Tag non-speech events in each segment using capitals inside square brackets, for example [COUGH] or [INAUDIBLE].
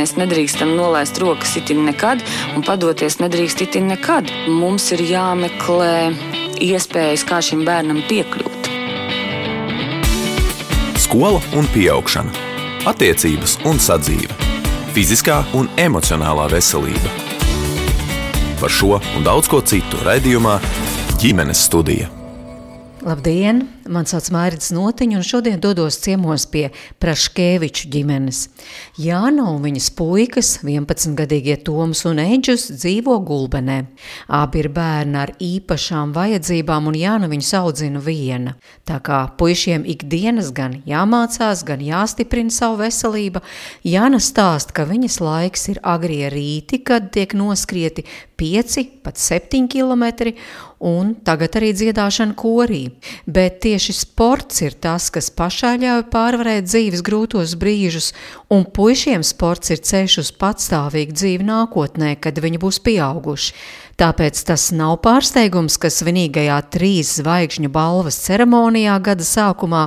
mēs nedrīkstam nolaist rokas itin nekad un padoties nedrīkst itin nekad. Mums ir jāmeklē iespējas, kā šim bērnam piekļūt. Skola un augšana, attiecības un sadzīve, fiziskā un emocionālā veselība. Par šo un daudz ko citu raidījumā ģimenes studija. Labdien! Mani sauc Mārcis Notiņš, un šodien dodos ciemos pie Praškēviču ģimenes. Jāna un viņas puikas, 11-gadīgie Toms un Eģus, dzīvo Gulbenē. Abi ir bērni ar īpašām vajadzībām, un Jāna viņus audzina viena. Tā kā puišiem ikdienas gan jāmācās, gan jāstiprina savu veselību, Jāna stāsta, ka viņas laiks ir agrie rīti, kad tiek noskrieti 5, pat 7 km, un tagad arī dziedāšana korī. Bet tieši sports ir tas, kas pašā ļauj pārvarēt dzīves grūtos brīžus, un puišiem sports ir ceļš uz patstāvīgu dzīvi nākotnē, kad viņi būs pieauguši. Tāpēc tas nav pārsteigums, ka svinīgajā trīs zvaigžņu balvas ceremonijā gada sākumā,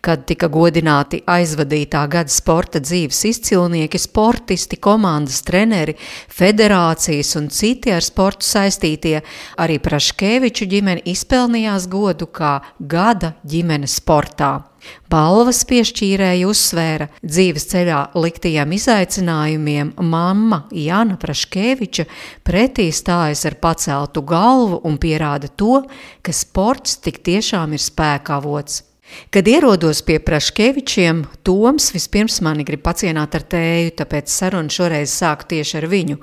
kad tika godināti aizvadītā gada sporta dzīves izcilnieki, sportisti, komandas treneri, federācijas un citi ar sportu saistītie, arī Praškeviču ģimene izpelnījās godu kā gada ģimenes sportā. Balvas piešķīrēja uzsvēra dzīves ceļā liktajiem izaicinājumiem mamma Jana Praškeviča pretī stājas ar paceltu galvu un pierāda to, ka sports tik tiešām ir spēka avots. Kad ierodos pie Praškevičiem, Toms vispirms mani grib pacienāt ar tēju, tāpēc sarunu šoreiz sāku tieši ar viņu.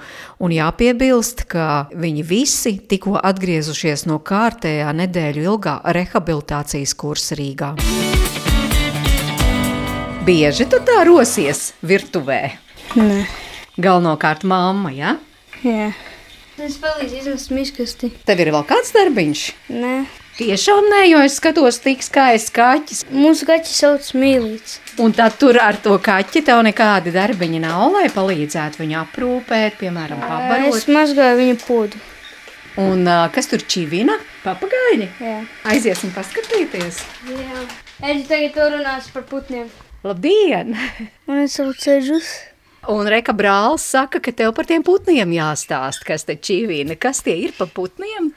Un jāpiebilst, ka viņi visi tikko atgriezušies no kārtējā nedēļu ilgā rehabilitācijas kursa Rīgā. Bieži tu tā rosies virtuvē? Nē, Galvenokārt mamma, ja? jā. Es palīdzu iznest miskasti. Tev ir vēl kāds darbiņš? Nē, Tiešām nē, jo es skatos tik skaists kaķis. mūsu kaķis sauc Mīlīts. Un tad tur ar to kaķi tev nekādi darbiņi nav, lai palīdzētu viņu aprūpēt, piemēram, Es pabarot. mazgāju viņa podu. Un uh, kas tur čivina? Papagaini? Jā. Aiziesim paskatīties. Jā. Eģi tagad to runās par putniem. Labdien! Un es sauc Ežus. Un Reka brālis saka, ka tev par tiem putniem jāstāst, kas te čivina. Kas tie ir pa putniem?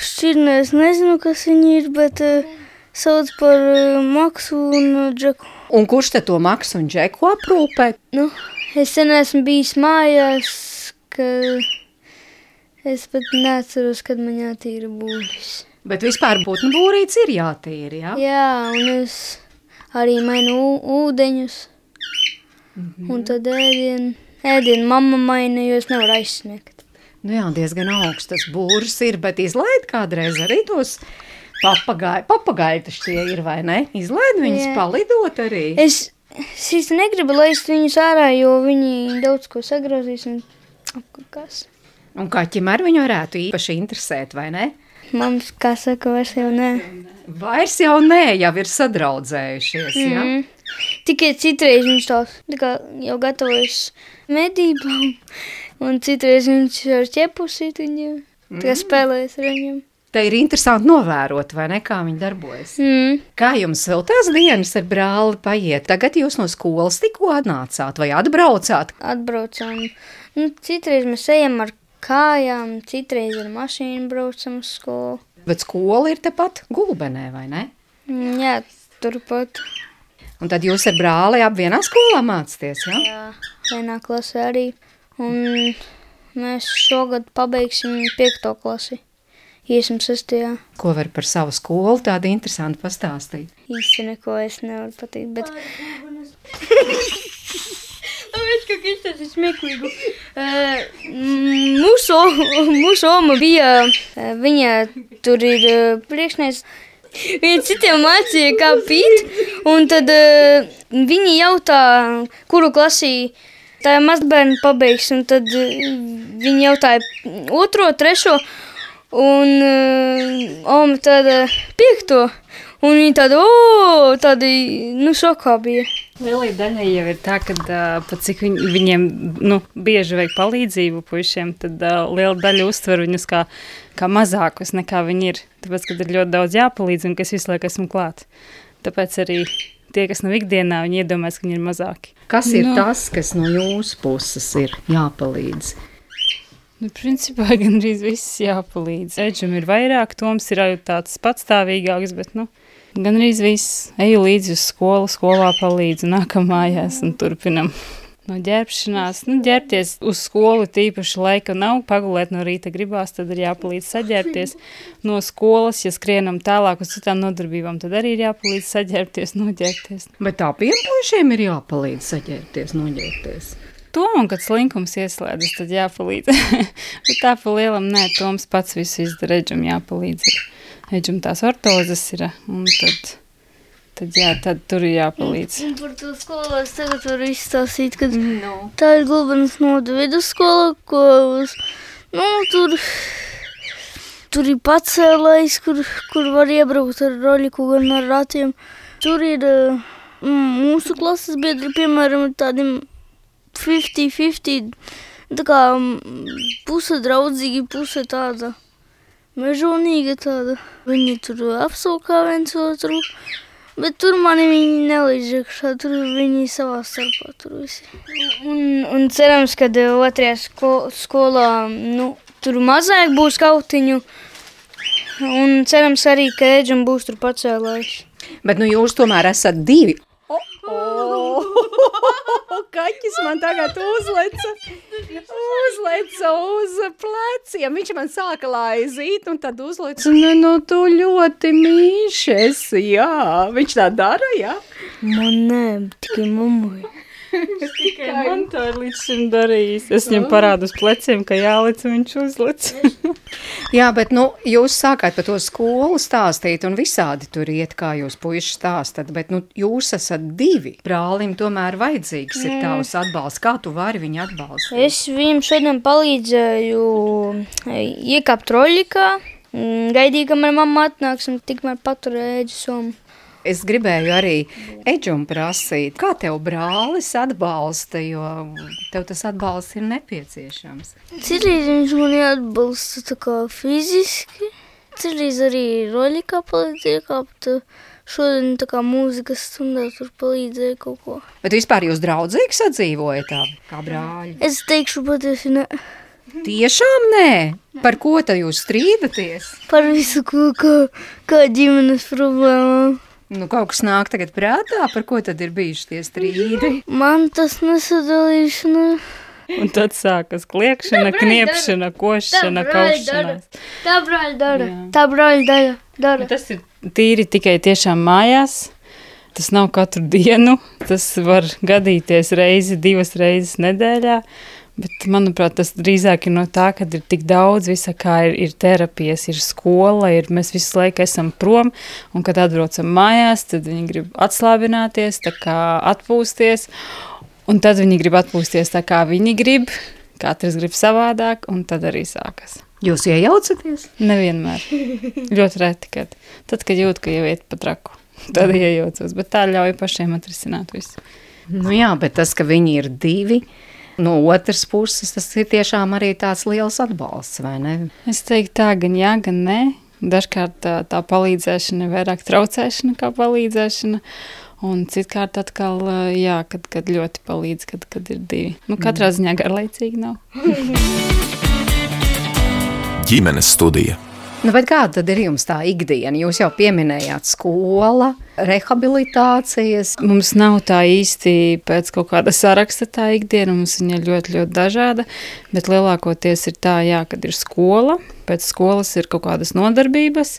Šķirnē es nezinu, kas viņi ir, bet uh, sauc par uh, Maksu un uh, Džeku. Un kurš te to maksu un džeku aprūpē? Nu, es sen esmu bijis mājās, ka es pat neatceros, kad man jātīra būris. Bet vispār putnu būrīts ir jātīra, jā? Jā, un es arī mainu ūdeņus. Un tad ēdienu, ēdienu mamma maina, jo es nevaru aizsniegt. Nu jā, diezgan augsts būrs ir, bet izlaid kādreiz arī tos papagāju. Papagāji taču tie ir, vai ne? Izlaid viņus Jā. palidot arī. Es, es īsti negribu laist viņus ārā, jo viņi daudz ko sagrozīs un apkakās. Un kaķim ar viņu varētu īpaši interesēt, vai ne? Mums, kā saka, vairs jau nē. Vairs jau nē, jau ir sadraudzējušies, mm. jā? Mm. Tikai citreiz viņš tās tā jau gatavojas medībām, un citreiz viņš ar ķepusīt viņiem, tā kā spēlējas ar viņiem. Te ir interesanti novērot, vai ne, kā viņi darbojas. Mm. Kā jums vēl tās dienas ar brāli paiet? Tagad jūs no skolas tikko atnācāt vai atbraucāt? Atbraucām. Nu, citreiz mēs ejam ar kājām, citreiz ar mašīnu braucam uz skolu. Bet skola ir tepat gulbenē, vai ne? Mm, Jā, turpat. Un tad jūs ar brāli ap vienā skolā mācāties, jā? Jā, vienā klasē arī. Un mēs šogad pabeigsim piekto klasi. Iesim sestajā. Ko var par savu skolu tādu interesantu pastāstīt? Īsti neko es nevaru pateikt, bet... [LAUGHS] Tāpēc, ka tas ir smieklīgi. Uh, mūsu, mūsu oma bija, uh, viņa tur ir uh, priekšnieks. Viņa citiem mācīja, kā pīt, un tad uh, viņi jautā, kuru klasī tā mazbērni pabeigs, un tad uh, viņi jautāja otro, trešo, un uh, oma tāda piekto, un viņi tāda, o, tādi, nu, šokā bija. Lielai daļai jau ir tā, ka uh, pat cik viņ, viņiem nu, bieži vajag palīdzību puišiem, tad uh, liela daļa uztver viņus kā, kā mazākus nekā viņi ir. Tāpēc, kad ir ļoti daudz jāpalīdz un ka es visu laiku esmu klāt. Tāpēc arī tie, kas nav ikdienā, viņi iedomājas, ka viņi ir mazāki. Kas ir Nu. tas, kas no jūsu puses ir jāpalīdz? Nu, principā gandrīz viss jāpalīdz. Edžam ir vairāk, Toms ir jau tāds patstāvīgāks, bet nu, gandrīz viss. Eju līdzi uz skolu, skolā palīdzu, nākam mājās un turpinam. No ģērbšanās, nu, ģērbties uz skolu tīpaši laika nav, pagulēt no rīta gribās, tad ir jāpalīdz saģērbties. No skolas, ja skrienam tālāk uz citām nodarbībām, tad arī ir jāpalīdz saģērbties, noģērbties. Bet abiem puišiem ir jāpalīdz saģērbties, noģērbties. Tomam, kad slinkums ieslēdzas, tad jāpalīdz. [LAUGHS] Bet tā pa lielam, nē, Toms pats visu izdara, Edžam jāpalīdz. Edžam tās ortozes ir, un tad, tad jā, tad tur ir jāpalīdz. Un par to skolu es tagad varu izstāstīt, ka No. tā ir Gulbenas noda vidusskola, ko uz, nu, tur, tur ir pacēlājs, kur, kur var iebraukt ar roļiku gan ar ratiem. Tur ir mm, mūsu klases biedri, piemēram, ir tādi 50-50, tā kā puse draudzīgi, puse tāda mežonīga tāda. Viņi tur apsaukā viens otru. Bet tur mani viņi nelīdz iekšā, tur viņi savā starpā tur visi. Un, un cerams, ka otrajā sko skolā nu, tur mazāk būs kautiņu. Un cerams arī, ka Eģam būs tur pacēlājs. Bet nu jūs tomēr esat divi. Oh, oh, kaķis man tagad uzleca, uzleca uz pleciem. Viņš man sāka laizīt, un tad uzleca. Nu, nu tu ļoti mīļš esi, jā. Viņš tā dara, jā. Man nē, tikai [LAUGHS] mammai. Tikai man to ir līdz šim darījis. Es viņam parādu uz pleciem, ka jālic, un viņš uzlic. [LAUGHS] Jā, bet nu, jūs sākāt par to skolu stāstīt, un visādi tur iet, kā jūs puiši stāstat. Bet nu, jūs esat divi. Brālim tomēr vajadzīgs ir tavs atbalsts. Kā tu vari viņu atbalstīt? Es viņam šodien palīdzēju e, iekāpt roļikā. Mm, Gaidīju, kamēr mamma atnāks un tikmēr paturēju somu. Es gribēju arī Eģum prasīt, kā tev brālis atbalsta, jo tev tas atbalsts ir nepieciešams. Citreiz viņš man atbalsta tā kā fiziski, citreiz arī roļikā palīdz iekāpt. Šodien tā kā mūzikas stundā tur palīdzēja kaut ko. Bet vispār jūs draudzīgi sadzīvojat tā, kā brāļi? Es teikšu patiesi ne Tiešām nē. Par ko tad jūs strīdaties? par visu, ko, kā, kā ģimenes problēmām. Nu, kaut kas nāk tagad prātā, par ko tad ir bijuši tie strīdi? Man tas nesadalīšana. Un tad sākas kliekšana, kniepšana, košana, kaušanās. Tā brāļa dara. Tā brāļa dara. dara. Bet Tas ir tīri tikai tiešām mājās. Tas nav katru dienu. Tas var gadīties reizi, divas reizes nedēļā. Bet, manuprāt, tas drīzāk ir no tā, ka ir tik daudz visa, kā ir, ir terapijas, ir skola, ir mēs visu laiku esam prom, un kad atbraucam mājās, tad viņi grib atslābināties, atpūsties, un tad viņi grib atpūsties tā, kā viņi grib, katrs grib savādāk, un tad arī sākas. Jūs iejaucaties? Nevienmēr. Ļoti reti, kad. Tad, kad jūt, ka jau iet pa traku, tad iejaucos. Bet tā ļauj pašiem atrisināt visu. Nu jā, bet tas, ka viņi ir divi, no otras puses, tas ir tiešām arī tāds liels atbalsts, vai ne? Es teiktu, tā gan jā, gan nē. Dažkārt tā, tā palīdzēšana ir vairāk traucēšana kā palīdzēšana. Un citkārt atkal, jā, kad, kad ļoti palīdz, kad, kad ir divi. Nu, katrā ziņā garlaicīgi nav. [LAUGHS] ģimenes studija. Nu, kāda tad ir jums tā ikdiena? Jūs jau pieminējāt skola, rehabilitācijas. Mums nav tā īsti pēc kaut kāda saraksta tā ikdiena, mums viņa ir ļoti, ļoti dažāda, bet lielākoties ir tā, jā, kad ir skola, pēc skolas ir kaut kādas nodarbības,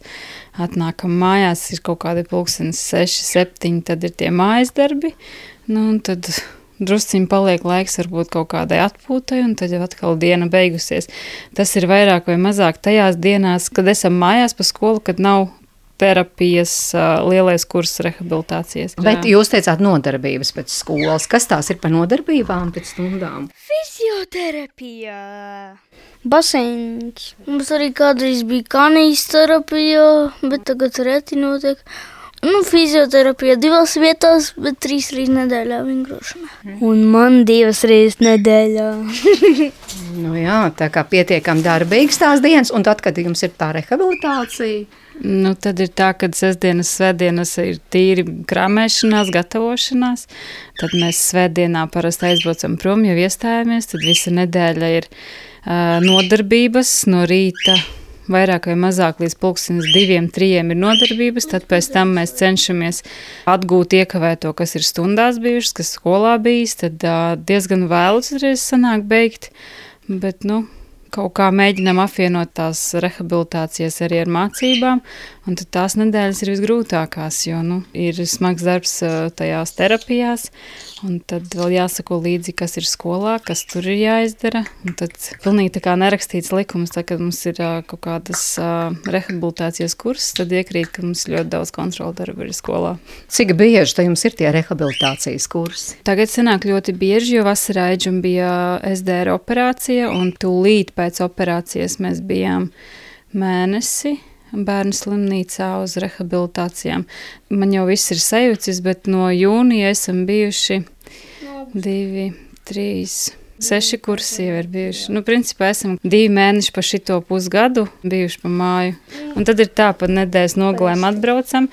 atnākam mājās, ir kaut kādi pulkstenis 6, 7, tad ir tie mājas darbi, nu, un tad drusciņi paliek laiks varbūt kaut kādai atpūtai, un tad jau atkal diena beigusies. Tas ir vairāk vai mazāk tajās dienās, kad esam mājās pa skolu, kad nav terapijas lielais kurs rehabilitācijas. Bet jūs teicāt nodarbības pēc skolas. Kas tās ir par nodarbībām pēc stundām? Fizioterapija. Baseins. Mums arī kādreiz bija kanīs terapija, bet tagad reti notiek. Nu, fizioterapija divās vietās, bet trīs reizes nedēļā vingrošana. Un man divas reizes nedēļā. [LAUGHS] Nu jā, tā kā pietiekami darbīgs tās dienas, un tad, kad jums ir tā rehabilitācija, Nu, tad ir tā, ka sestdienas, svētdienas ir tīri krāpšanās, gatavošanās. Tad mēs svētdienā parasti aizbraucam prom, jau iestājāmies. Tad visa nedēļa ir uh, nodarbības no rīta. Vairāk vai mazāk līdz pulkstenis diviem, trijiem ir nodarbības. Tad pēc tam mēs cenšamies atgūt iekavēto, kas ir stundās bijušas, kas skolā bijis. Tad uh, diezgan vēlu reiz sanāk beigt. Bet, nu, kaut kā mēģinām apvienot tās rehabilitācijas arī ar mācībām. Un tās nedēļas ir visgrūtākās, jo nu, ir smags darbs tajās terapijās. Un tad vēl jāsako līdzi, kas ir skolā, kas tur ir jāizdara. Un tad pilnīgi tā kā nerakstīts likums, tā, kad mums ir kaut kādas uh, rehabilitācijas kursus, tad iekrīt, ka mums ļoti daudz kontrola darba ir skolā. Cik bieži te jums ir tie rehabilitācijas kursi? Tagad sanāk ļoti bieži, jo vasarā Eģim bija SDR operācija, un tūlīt pēc operācijas mēs bijām mēnesi bērnu slimnīcā uz rehabilitācijām. Man jau viss ir sajūcis, bet no jūnija esam bijuši divi, trīs Seši kursi jau ir bijuši. Nu, principā esam divi mēneši pa šito pusgadu bijuši pa māju. Un tad ir tā, pa nedēļas nogalēm atbraucam,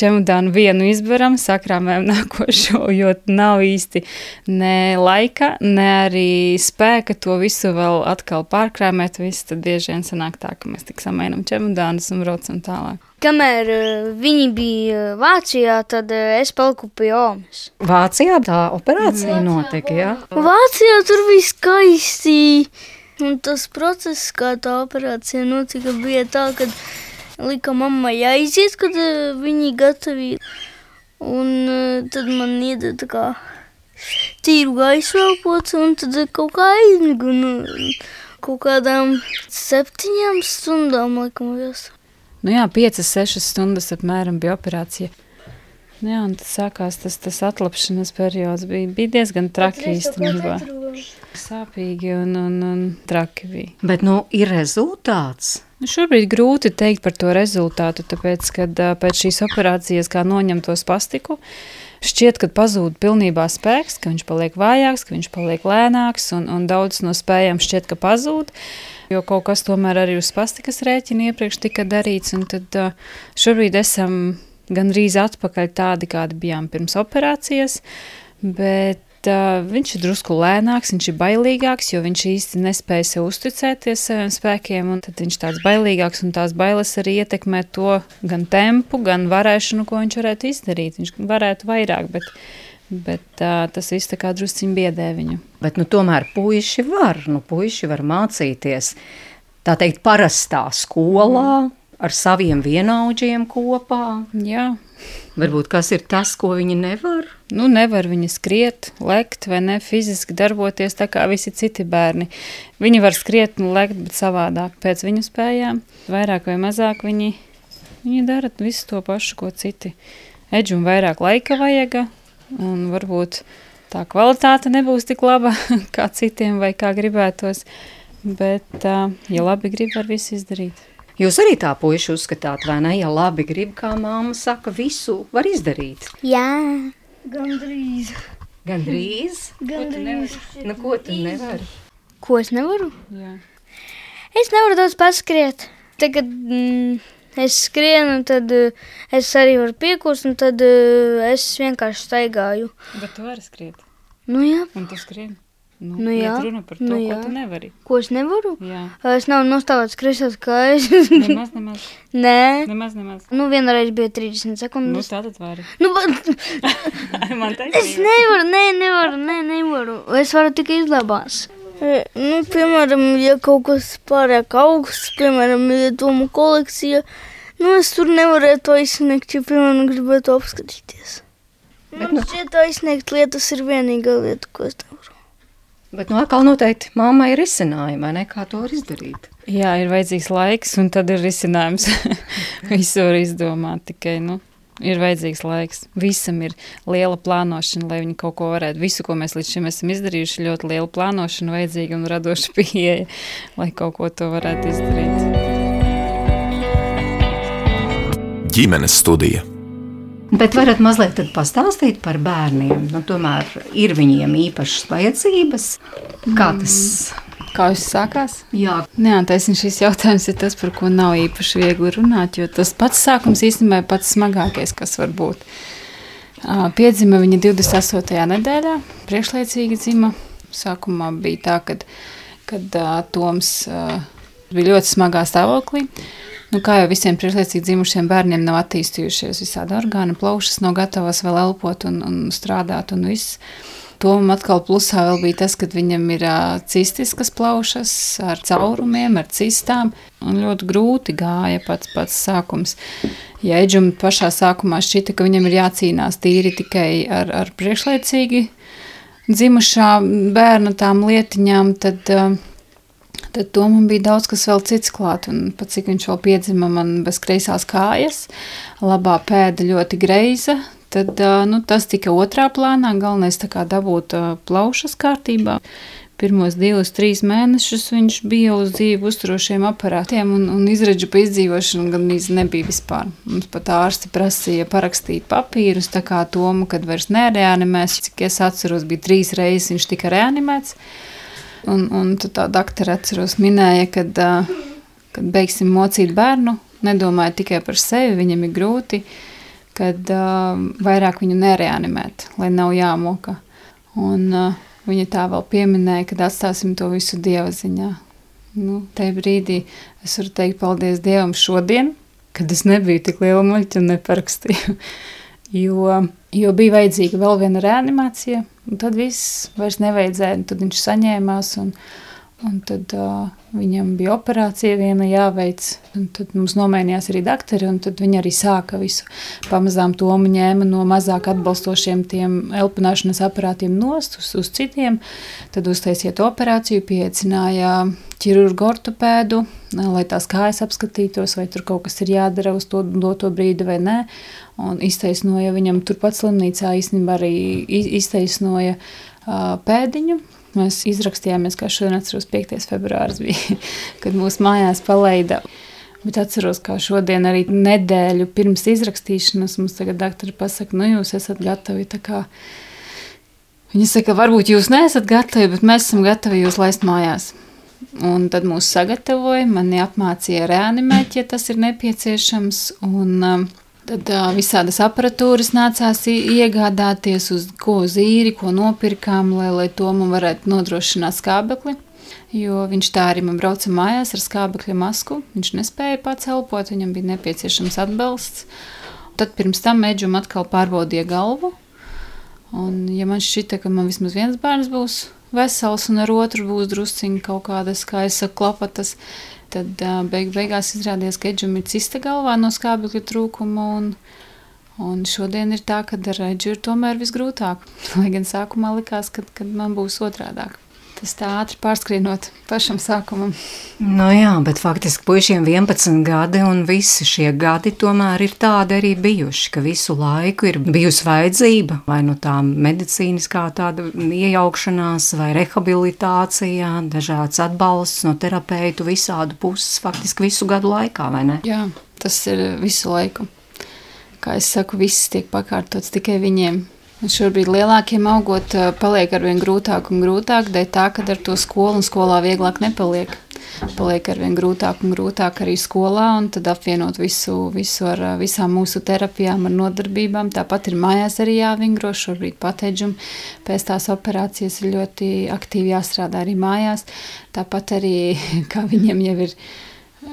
čemodānu vienu izberam, sakrāmējam [LAUGHS] nākošo, jo nav īsti ne laika, ne arī spēka to visu vēl atkal pārkrāmēt. Viss tad bieži vien sanāk tā, ka mēs tik samainam čemodānus un braucam tālāk. Kamēr uh, viņi bija Vācijā, tad uh, es paliku pie Omas. Vācijā tā operācija notika, jā? Vācijā tur bija skaisti. Un tas process, kā tā operācija notika, bija tā, ka lika mammai aiziet, kad uh, viņi gatavi. Un uh, tad man iedod kā tīru gaisu elpot, un tad kaut kā aizmigu. Nu, kaut kādām septiņām stundām, laikam, jāsaka. Nu jā, 5-6 stundas apmēram bija operācija. Nu jā, un tas sākās tas, tas atlapšanas periods. Bija, bija diezgan traki īstenībā. Sāpīgi un, un, un traki bija. Bet nu ir rezultāts. Nu, šobrīd grūti teikt par to rezultātu, tāpēc, kad pēc šīs operācijas, kā noņem to spastiku, šķiet, ka pazūd pilnībā spēks, ka viņš paliek vājāks, ka viņš paliek lēnāks, un, un daudz no spējām šķiet, ka pazūd. Jo kaut kas tomēr arī uz pastikas rēķina iepriekš tika darīts, un tad šobrīd esam gandrīz atpakaļ tādi, kādi bijām pirms operācijas, bet uh, viņš ir drusku lēnāks, viņš ir bailīgāks, jo viņš īsti nespēja sev uzticēties saviem spēkiem, tad viņš tāds bailīgāks, un tās bailes arī ietekmē to gan tempu, gan varēšanu, ko viņš varētu izdarīt. Viņš varētu vairāk, bet Bet uh, tas viss tā kā drusciņi biedē viņu. Bet nu, tomēr puiši var, nu, puiši var mācīties tā teikt parastā skolā mm. Ar saviem vienaudžiem kopā. Jā. Varbūt kas ir tas, ko viņi nevar? Nu, nevar viņi skriet, lekt vai ne fiziski darboties tā kā visi citi bērni. Viņi var skriet un lekt, bet savādāk pēc viņu spējām. Vairāk vai mazāk viņi, viņi dara visu to pašu, ko citi. Edžu un vairāk laika vajaga, un varbūt tā kvalitāte nebūs tik laba [LAUGHS] kā citiem vai kā gribētos, bet, ja labi grib, var visu izdarīt. Jūs arī tā puiši uzskatāt, vai ne? Ja labi grib, kā māma saka, visu var izdarīt. Jā, gandrīz. Gandrīz? [LAUGHS] Gandrīz. Nu, ko tu nevari? Ko es nevaru? Jā. Es nevaru daudz paskriet. Tagad mm, es skrienu, tad uh, es arī varu piekust, un tad uh, es vienkārši staigāju. Bet tu vari skriet. Nu jā. Un tu skrien. Nu, Nu jā. runa par to, Nu nu, jā. ko tu nevari. Ko es nevaru? Jā. Es nav nostāvot skriesot kājas. Nemaz, nemaz, [LAUGHS] Nē. nemaz, nemaz. Nu, vienreiz bija 30 Nu, sekundes. tā tad vari. [LAUGHS] Nu, bet [LAUGHS] Man es taisnība. nevaru, nē, nevaru, nē, nevaru. Es varu tikai izlabās. Nu, piemēram, ja kaut kas pārāk augsts, piemēram, ja domu kolekcija, nu, es tur nevarētu to izsniegt, ja, piemēram, gribētu apskatīties. Man šķiet, tā izsniegt lietas ir vienīgā lieta, ko es nevaru. Bet nu, atkal noteikti mammai ir izcinājumi, vai ne? Kā to izdarīt? Jā, ir vajadzīgs laiks, un tad ir risinājums. [LAUGHS] Visu var izdomāt, tikai nu, ir vajadzīgs laiks. Visam ir liela plānošana, lai viņi kaut ko varētu. Visu, ko mēs līdz šim esam izdarījuši, ļoti liela plānošana, vajadzīga un radoša [LAUGHS] pieeja, lai kaut ko to varētu izdarīt. ģimenes studija. Bet varat mazliet pastāstīt par bērniem. Nu, tomēr ir viņiem īpašas vajadzības. Kā tas, Kā jūs sākās? Jā, Neantaisni šis jautājums ir tas, par ko nav īpaši viegli runāt, jo tas pats sākums īstenībā ir pats smagākais, kas var būt. Piedzima viņa 28. nedēļā, priekšlaicīgi dzima. Sākumā bija tā, kad, kad Toms bija ļoti smagā stāvoklī. Nu, kā jau visiem priekšlaicīgi dzimušiem bērniem nav attīstījušies visādi orgāni, plaušas nav gatavas vēl elpot un, un strādāt un viss. Tomam atkal plusā vēl bija tas, ka viņam ir uh, cistiskas plaušas ar caurumiem, ar cistām. Un ļoti grūti gāja pats, pats sākums. Ja Eģum pašā sākumā šķita, ka viņam ir jācīnās tīri tikai ar, ar priekšlaicīgi dzimušā bērna tām lietiņām, tad, uh, tad Tomam bija daudz kas vēl cits klāt. Un pat cik viņš vēl piedzima man bez kreisās kājas, labā pēda ļoti greiza, tad nu, tas tika otrā plānā. Galvenais tā kā dabūt plaušas kārtībā. Pirmos divus, trīs mēnešus viņš bija uz dzīvi uzturošiem aparātiem, un, un izredzu pa izdzīvošanu gan nebija vispār. Mums pat ārsti prasīja parakstīt papīrus, tā kā Tomu, kad vairs nereanimēs. Cik es atceros, bija trīs reizes viņš tika reanimēts. Un, un tā doktora atceros minēja, kad, kad beigsim mocīt bērnu, nedomāja tikai par sevi, viņam ir grūti kad vairāk viņu nereanimēt, lai nav jāmoka. Un viņa tā vēl pieminēja, kad atstāsim to visu dieva ziņā. Nu, tajā brīdī es varu teikt paldies Dievam šodien, kad es nebiju tik liela muļķa un neparakstīju. Jo, jo bija vajadzīga vēl viena reanimācija, un tad viss vairs nevajadzēja. Tad viņš saņēmās, un, un tad uh, viņam bija operācija viena jāveic. Tad mums nomainījās arī doktori, un viņi arī sāka visu. Pamazām tomu ņēma no mazāk atbalstošiem tiem elpināšanas aparātiem nost uz, uz citiem. Tad uztaisiet operāciju, pieaicināja ķirurgu ortopēdu, lai tās kājas apskatītos, vai tur kaut kas ir jādara uz to doto brīdi vai nē. Un iztaisnoja viņam turpat slimnīcā īstenībā arī iztaisnoja uh, pēdiņu, Mēs izrakstījāmies, kā šodien atceros, 5. februāris bija, [LAUGHS] kad mūsu mājās palaida. Bet atceros, kā šodien arī nedēļu pirms izrakstīšanas mums tagad doktori pasaka, nu jūs esat gatavi tā kā. Viņi saka, varbūt jūs neesat gatavi, bet mēs esam gatavi jūs laist mājās. Un tad mūs sagatavoja, mani apmācīja reanimēt, ja tas ir nepieciešams. Un, uh, Tad uh, visādas aparatūras nācās iegādāties, uz ko uz īri, ko nopirkām, lai, lai to man varētu nodrošināt skābekli. Jo viņš tā arī man brauca mājās ar skābekļa masku. Viņš nespēja pats elpot, viņam bija nepieciešams atbalsts. Tad pirms tam mēģinājām atkal pārbaudīt galvu. Un, ja man šķita, ka man vismaz viens bērns būs vesels un ar otru būs drusciņi kaut kādas, kā es saku, klapatas, Tad beig beigās izrādījās, ka Edžam ir cista galvā no skābekļa trūkuma. Un, un šodien ir tā, ka ar Edžu ir tomēr visgrūtāk. [LAUGHS] Lai gan sākumā likās, ka, ka man būs otrādāk. Tas tā ātri pārskrienot pašam sākumam. Nu jā, bet faktiski puišiem 11 gadi un visi šie gadi tomēr ir tādi arī bijuši, ka visu laiku ir bijusi vajadzība vai nu tā medicīniskā tāda iejaukšanās vai rehabilitācijā, dažāds atbalsts no terapeitu visādu puses faktiski visu gadu laikā, vai ne? Jā, tas ir visu laiku. Kā es saku, viss tiek pakārtots tikai viņiem. Un šobrīd lielākiem augot, paliek ar vien grūtāk un grūtāk, dēļ tā, ka ar to skolu un skolā vieglāk nepaliek. Paliek ar vien grūtāk un grūtāk arī skolā, un tad apvienot visu, visu ar visām mūsu terapijām, ar nodarbībām. Tāpat ir mājās arī jāvingro, šobrīd pateģum pēc tās operācijas ir ļoti aktīvi jāstrādā arī mājās. Tāpat arī, [LAUGHS] kā viņiem jau ir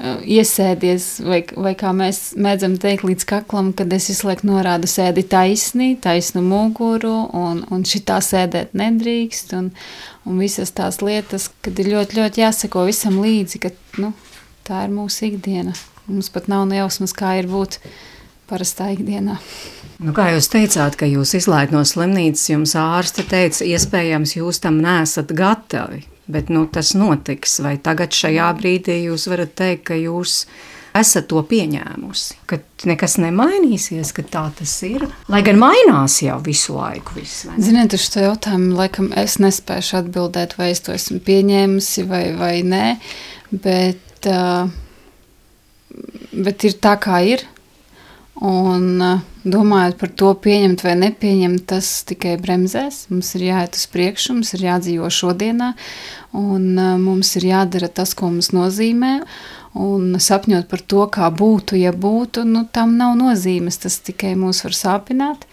iesēdies, vai, vai kā mēs mēdzam teikt, līdz kaklam, kad es visu laiku norādu, sēdi taisni, taisnu muguru, un, un šitā sēdēt nedrīkst, un, un visas tās lietas, kad ir ļoti, ļoti jāseko visam līdzi, ka nu, tā ir mūsu ikdiena. Mums pat nav nejausmas, kā ir būt parastā ikdienā. Nu, kā jūs teicāt, ka jūs izlaid no slimnīcas, jums ārste teica, iespējams, jūs tam nesat gatavi. Bet nu, tas notiks. Vai tagad, šajā brīdī, jūs varat teikt, ka jūs esat to pieņēmusi, ka nekas nemainīsies, ka tā tas ir. Lai gan mainās jau visu laiku. Viss, Ziniet, uz šo jautājumu laikam es nespēšu atbildēt, vai es to esmu pieņēmusi vai, vai nē. Bet, uh, bet ir tā, kā ir. Un uh, domājot par to, pieņemt vai nepieņemt, tas tikai bremzēs. Mums ir jāiet uz priekšu, mums ir jādzīvo šodienā, un uh, mums ir jādara tas, ko mums nozīmē. Un sapņot par to, kā būtu, ja būtu, nu, tam nav nozīmes. Tas tikai mūs var sāpināt.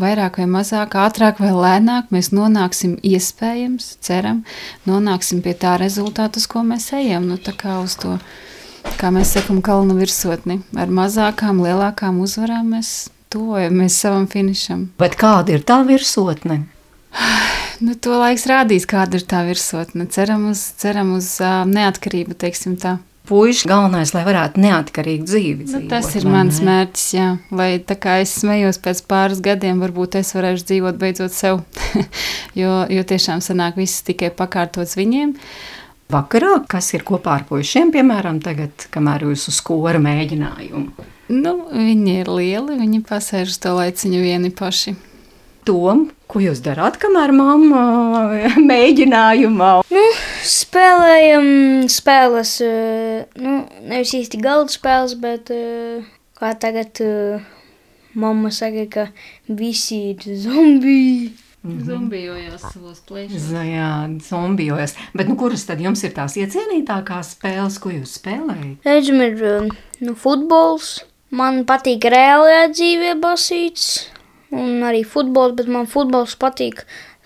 Vairāk vai mazāk, ātrāk vai lēnāk mēs nonāksim, iespējams, ceram, nonāksim pie tā rezultāta, uz ko mēs ejam. Nu, tā kā uz to, kā mēs sakam, kalnu virsotni. Ar mazākām, lielākām uzvarām mēs tuvojamies savam finišam. Bet kāda ir tā virsotne? Nu, to laiks rādīs, kāda ir tā virsotne. Ceram uz, ceram uz uh, neatkarību, teiksim tā. Puisši galvenais, lai varētu neatkarīgi dzīvi dzīvot. Nu, tas ir mans ne? mērķis, jā. Lai tā kā es smējos pēc pāris gadiem, varbūt es varēšu dzīvot beidzot sev. [LAUGHS] jo, jo tiešām sanāk viss tikai pakārtots viņiem. Vakarā, kas ir kopā ar puišiem, piemēram, tagad, kamēr jūs uz skora mēģinājumu? Nu, viņi ir lieli, viņi pasēž uz to laiciņu vieni paši. Tom, ko jūs darāt, kamēr mamma [LAUGHS] mēģinājumā? Nu, spēlējam spēles, eh, nu, nevis īsti galda spēles, bet eh, kā tagad eh, mamma saka, ka visi ir zombiji. Mm -hmm. Zombijojās savos plēšos. Jā, zombijojās. Bet nu, kuras tad jums ir tās iecienītākās spēles, ko jūs spēlējat? Reizēm ir nu, futbols, Man patīk reālajā dzīvē basīts un arī futbols, bet man futbols patīk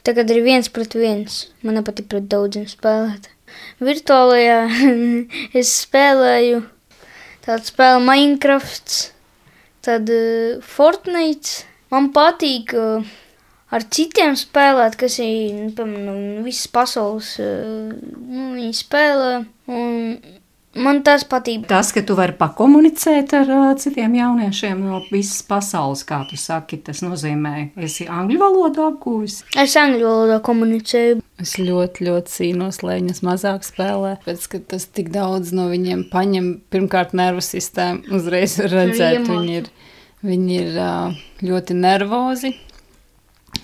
tagad ir viens pret viens. Man nepatīk pret daudziem spēlēt. Virtuālajā [LAUGHS] es spēlēju tādu spēli Minecraft, tad uh, Fortnite. Man patīk uh, ar citiem spēlēt, kas ir, nu, piemēram, visas pasaules, uh, nu, viņi spēlē. Un Man tas patīk. Tas, ka tu vari pakomunicēt ar uh, citiem jauniešiem no visas pasaules, kā tu saki, tas nozīmē, esi angļu valodu apgūvis. Es angļu valodā komunicēju. Es ļoti, ļoti cīnos, lai viņas mazāk spēlē. Pēc tam, tas tik daudz no viņiem paņem, pirmkārt, nervu sistēmu, uzreiz redzēt, viņi ir, viņi ir uh, ļoti nervozi.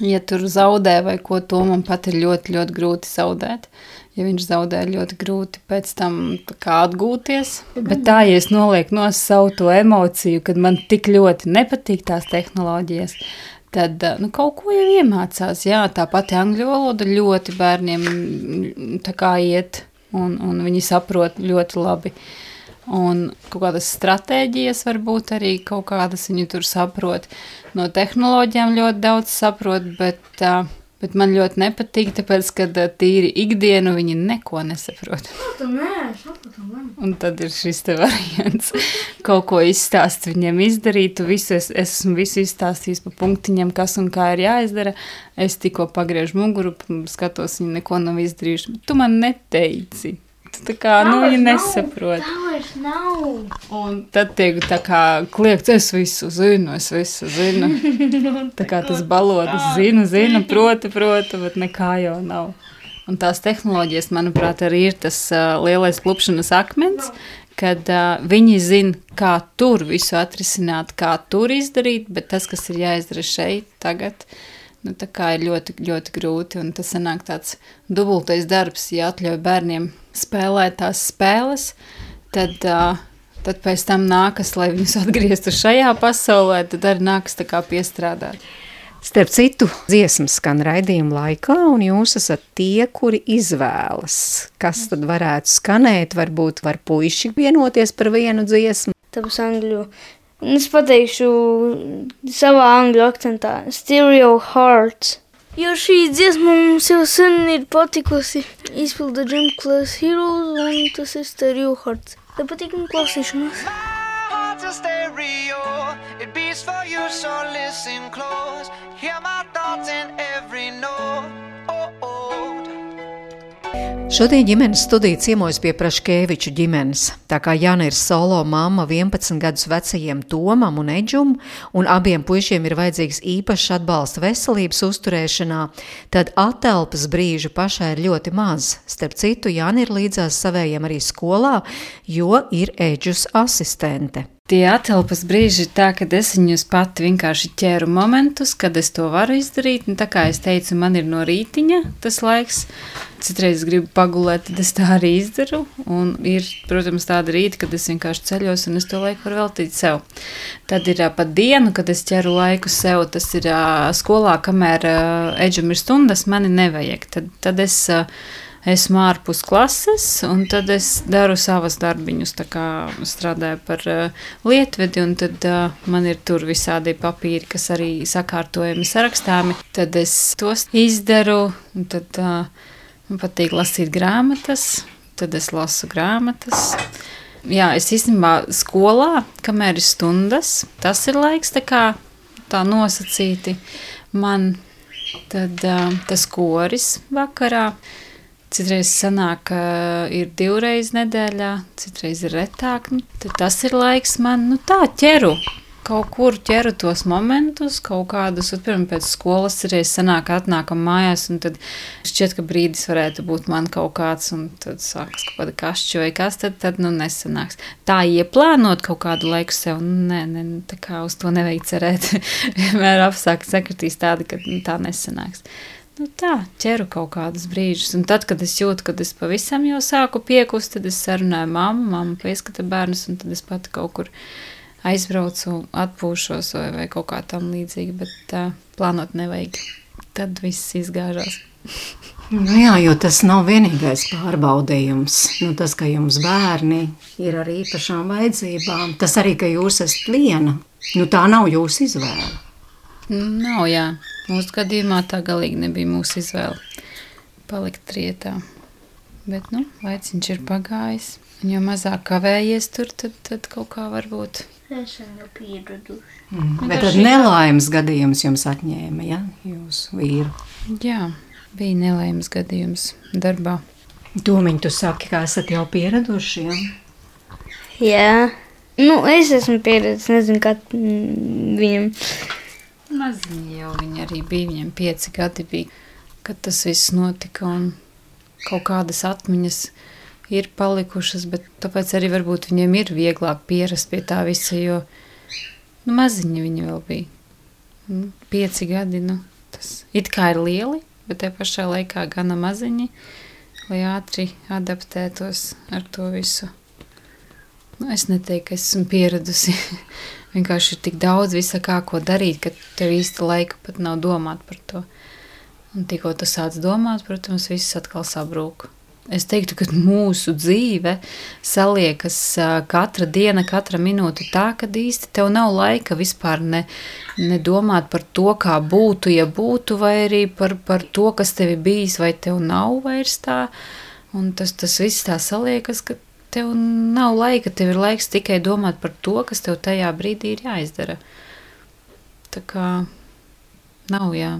Ja tur zaudē vai ko, to man pat ir ļoti, ļoti grūti zaudēt ja viņš zaudē ļoti grūti pēc tam atgūties. Bet tā, ja es nolieku no savu to emociju, kad man tik ļoti nepatīk tās tehnoloģijas, tad nu, kaut ko jau iemācās. Jā, tā pati angļu valoda ļoti bērniem kā iet, un, un viņi saprot ļoti labi. Un kaut kādas stratēģijas, varbūt arī kaut kādas viņi tur saprot. No tehnoloģijām ļoti daudz saprot, bet uh, Bet man ļoti nepatīk, tāpēc, ka tīri ikdienu viņi neko nesaprot. Un tad ir šis te variants. Kaut ko izstāst viņiem izdarīt. Visu es, es esmu visu izstāstījis pa punktiņiem, kas un kā ir jāizdara. Es tikko pagriežu muguru, skatos, viņi neko nav izdarījuši. Tu man neteici. Tā kā nu, viņi nesaprot. Un tad tiek tā kā kliegts, es visu zinu, es visu zinu. [LAUGHS] Tā kā tas balodas zinu, zinu, proti, proti, bet nekā jau nav. Un tās tehnoloģijas, manuprāt, arī ir tas uh, lielais klupšanas akmens, kad uh, viņi zina, kā tur visu atrisināt, kā tur izdarīt, bet tas, kas ir jāizdara šeit, tagad, uh, nu, ir ļoti, ļoti grūti. Un tas sanāk tāds dubultais darbs, ja atļauj bērniem spēlēt tās spēles, tad, uh, tad pēc tam nākas, lai viņus [LAUGHS] atgrieztu šajā pasaulē, tad arī nākas tā kā piestrādāt. Starp citu, dziesmas skan raidījuma laikā, un jūs esat tie, kuri izvēlas, kas tad varētu skanēt. Varbūt var puiši vienoties par vienu dziesmu. Tāpēc angļu Es pateikšu savā angļu akcentā - Stereo Hearts. Jo šī dziesma mums jau sen ir patikusi. Izpilda Dream Class Heroes un tas ir Stereo Hearts. Tad patīk man klausīšanās. It beats for you, so listen close. Hear my thoughts in every note. Oh, oh. Šodien ģimenes studija ciemojas pie Praškēviču ģimenes. Tā kā Jana ir solo mamma 11 gadus vecajiem Tomam un Eģum, un abiem puišiem ir vajadzīgs īpašs atbalsts veselības uzturēšanā, tad atelpas brīžu pašai ir ļoti maz. Starp citu, Jana ir līdzās savējiem arī skolā, jo ir Eģus asistente. Tie atelpas brīži ir tā, ka es viņus pati vienkārši ķēru momentus, kad es to varu izdarīt. Nu, tā kā es teicu, man ir no rītiņa tas laiks citreiz gribu pagulēt, tad es tā arī izdaru. Un ir, protams, tāda rīta, kad es vienkārši ceļos un es to laiku varu veltīt sev. Tad ir pa dienu, kad es ķeru laiku sev, tas ir skolā, kamēr eģum ir stundas, mani nevajag. Tad, tad es esmu ārpus klases, un tad es daru savas darbiņus. Tā kā strādāju par uh, lietvedi, un tad uh, man ir tur visādi papīri, kas arī sakārtojami, sarakstāmi. Tad es tos izdaru, un tad uh, man patīk lasīt grāmatas, tad es lasu grāmatas. Jā, es īstenībā skolā, kamēr ir stundas, tas ir laiks tā kā tā nosacīti man. Tad uh, tas koris vakarā. Citreiz sanāk, ka ir divreiz nedēļā, citreiz ir retāk. Nu, tas ir laiks man nu, tā ķeru. Kaut kur ķeru tos momentus, kaut kādus, pirms pēc skolas reizes sanāk, atnākam mājās, un tad šķiet, ka brīdis varētu būt man kaut kāds, un tad sākas kaut kāda kašķa vai kas, tad, tad nu nesanāks. Tā ieplānot kaut kādu laiku sev, nu, nē, nē, tā kā uz to nevajag cerēt. [LAUGHS] Vienmēr apstākļi sakritīs tādi, ka nu, tā nesanāks nu, tā, ķeru kaut kādus brīžus. Un tad, kad es jūtu, ka es pavisam jau sāku piekust, tad es sarunāju mammu, mamma pieskata bērnus, un tad es pati kaut kur aizbraucu, atpūšos vai, vai kaut kā tam līdzīga, bet tā plānot nevajag. Tad viss izgāžās. Nu jā, jo tas nav vienīgais pārbaudījums. Nu, tas, ka jums bērni ir ar īpašām vajadzībām, tas arī, ka jūs esat viena, nu, tā nav jūsu izvēle. Nav, jā. Mūsu gadījumā tā galīgi nebija mūsu izvēle palikt rietā. Bet, nu, laiciņš ir pagājis. Un jo mazāk kavējies tur, tad, tad kaut kā varbūt. Jau pieraduši. Mm. Bet tad nelaimes gadījums jums atņēma, ja? Jūsu vīru. Jā, bija nelaimes gadījums darbā. Domiņ, tu saki, ka esat jau pieraduši, ja? Jā. Nu, es esmu pieredzējis, nezinu, kā mm, viņam Maziņi jau viņi arī bija, viņiem pieci gadi bija, kad tas viss notika, un kaut kādas atmiņas ir palikušas, bet tāpēc arī varbūt viņiem ir vieglāk pierast pie tā visa, jo nu, maziņi viņi vēl bija. Nu, pieci gadi, nu, tas it kā ir lieli, bet te pašā laikā gana maziņi, lai ātri adaptētos ar to visu. Nu, es neteiktu, ka esmu pieradusi [LAUGHS] vienkārši ir tik daudz visa kā ko darīt, ka tev īsti laika pat nav domāt par to. Un tikko tu sāc domāt, protams, viss atkal sabrūk. Es teiktu, ka mūsu dzīve saliekas katra diena, katra minūte tā, ka īsti tev nav laika vispār ne, ne domāt par to, kā būtu, ja būtu, vai arī par, par to, kas tev ir bijis, vai tev nav vairs tā. Un tas, tas viss tā saliekas, ka tev nav laika, tev ir laiks tikai domāt par to, kas tev tajā brīdī ir jāizdara. Tā kā nav, jā.